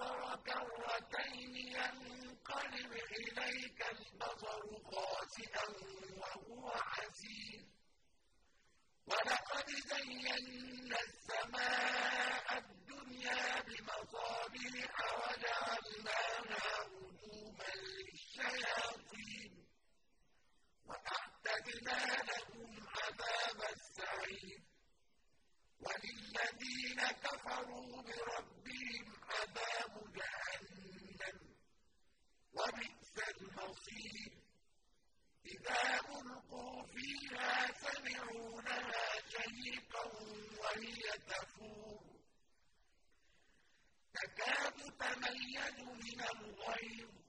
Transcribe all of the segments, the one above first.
البصر كرتين ينقلب إليك البصر خاسئا وهو حسين وَلَقَدْ زَيَّنَّا السَّمَاءَ الدُّنْيَا بِمَصَابِيحَ وَجَعَلْنَاهَا رُجُومًا لِّلشَّيَاطِينِ. وَأَعْتَدْنَا لَهُمْ عَذَابَ السَّعِيرِ. وَلِلَّذِينَ كَفَرُوا بِرَبِّهِمْ إِذَا أُلْقُوا فِيهَا سَمِعُوا لَهَا شَهِيقًا وَهِيَ تَفُورُ. تَكَادُ تَمَيَّزُ مِنَ الْغَيْظِ ۖ.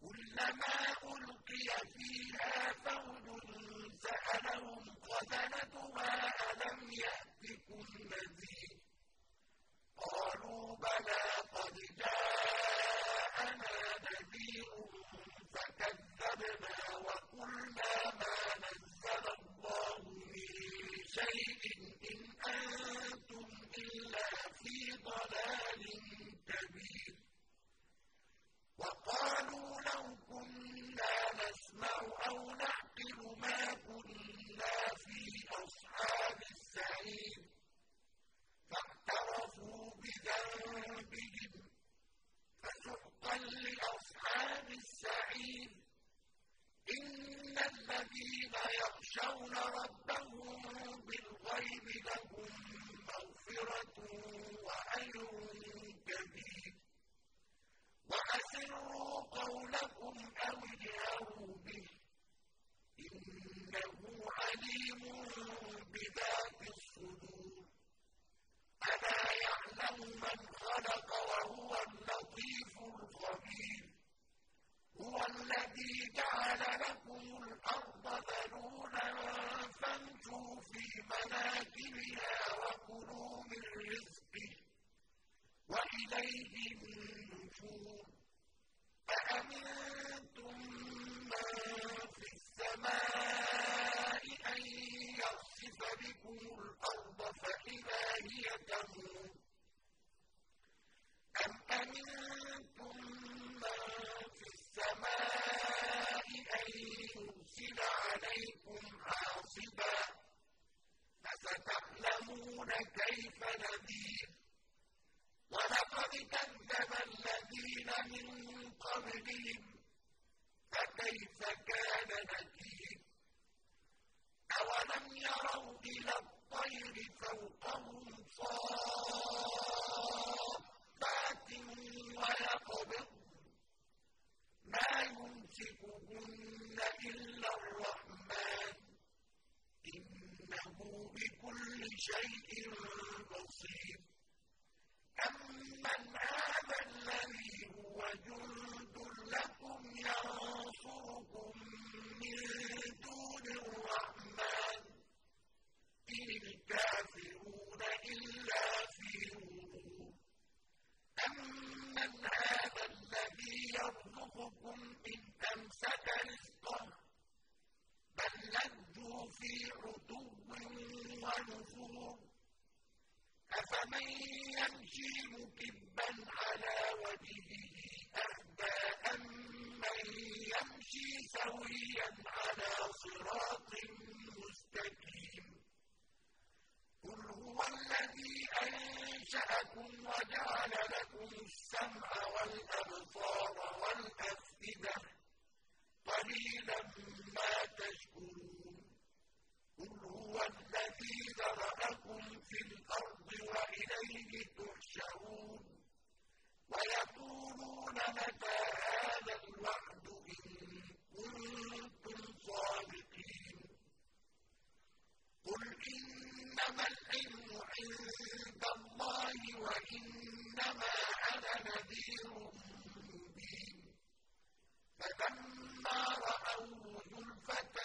كُلَّمَا أُلْقِيَ فِيهَا فَوْجٌ سَأَلَهُمْ خَزَنَتُهَا إِنْ أَنتُمْ إِلَّا فِي ضَلَالٍ وَقَالُوا لَوْ كُنَّا نَسْمَعُ أَوْ نَعْقِلُ مَا كُنَّا فِي أَصْحَابِ السَّعِيرِ فَاعْتَرَفُوا بِذَنبِهِمْ فَسُحْقًا لِّأَصْحَابِ السَّعِيرِ إِنَّ الَّذِينَ يَخْشَوْنَ رَبَّهُم بِالْغَيْبِ لَهُم مَّغْفِرَةٌ وَأَجْرٌ كَبِيرٌ. وَأَسِرُّوا قَوْلَكُمْ أَوِ اجْهَرُوا بِهِ ۖ. إِنَّهُ عَلِيمٌ بِذَاتِ الصُّدُورِ. أَلَا يَعْلَمُ مَنْ خَلَقَ وَهُوَ اللَّطِيفُ الْخَبِيرُ. هُوَ الَّذِي جَعَلَ لَكُمُ الْأَرْضَ ذَلُولًا فَامْشُوا فِي مَنَاكِبِهَا وَكُلُوا مِن رِّزْقِهِ ۖ وَإِلَيْهِ النُّشُورُ كَيْفَ نَذِيرِ وَلَقَدْ كَذَّبَ الَّذِينَ مِن قَبْلِهِمْ فَكَيْفَ كَانَ نَكِيرِ أَوَلَمْ يَرَوْا إِلَى الطَّيْرِ فَوْقَهُمْ صَافَّاتٍ وَيَقْبِضْنَ مَا يُمْسِكُهُنَّ إِلَّا الرَّحْمَٰنُ ۚ إِنَّهُ بِكُلِّ شَيْءٍ بَصِيرٌ. أَمَّنْ هَٰذَا الَّذِي هُوَ جُندٌ لَّكُمْ يَنصُرُكُم مِّن دُونِ الرَّحْمَٰنِ ۚ. إِنِ الْكَافِرُونَ إِلَّا فِي أَمَّنْ هَٰذَا الَّذِي يَرْزُقُكُمْ إِنْ أَمْسَكَ رِزْقَهُ ۚ بَل لَّجُّوا فِي عُتُوٍّ وَنُفُورٍ أَفَمَن يَمْشِي مُكِبًّا عَلَىٰ وَجْهِهِ أَهْدَىٰ أَمَّن يَمْشِي سَوِيًّا عَلَىٰ صِرَاطٍ مُّسْتَقِيمٍ؟ قُلْ هُوَ الَّذِي أَنشَأَكُمْ وَجَعَلَ لَكُمُ السَّمْعَ ويقولون متى هذا الوعد إن كنتم صادقين قل إنما العلم عند الله وإنما أنا نذير مبين فلما رأوه زلفة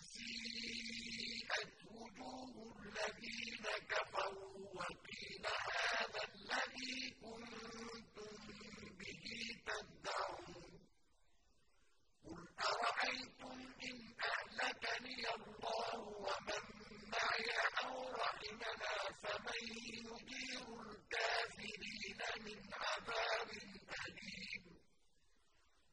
سيئت وجوه الذين كفروا وقيل هذا الذي كنتم أَرَأَيْتُمْ إِنْ أَهْلَكَنِيَ اللَّهُ وَمَن مَّعِيَ أَوْ رَحِمَنَا فَمَن يُجِيرُ الْكَافِرِينَ مِنْ عَذَابٍ أَلِيمٍ.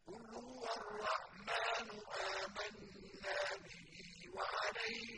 قُلْ هُوَ الرَّحْمَٰنُ آمَنَّا بِهِ وَعَلَيْهِ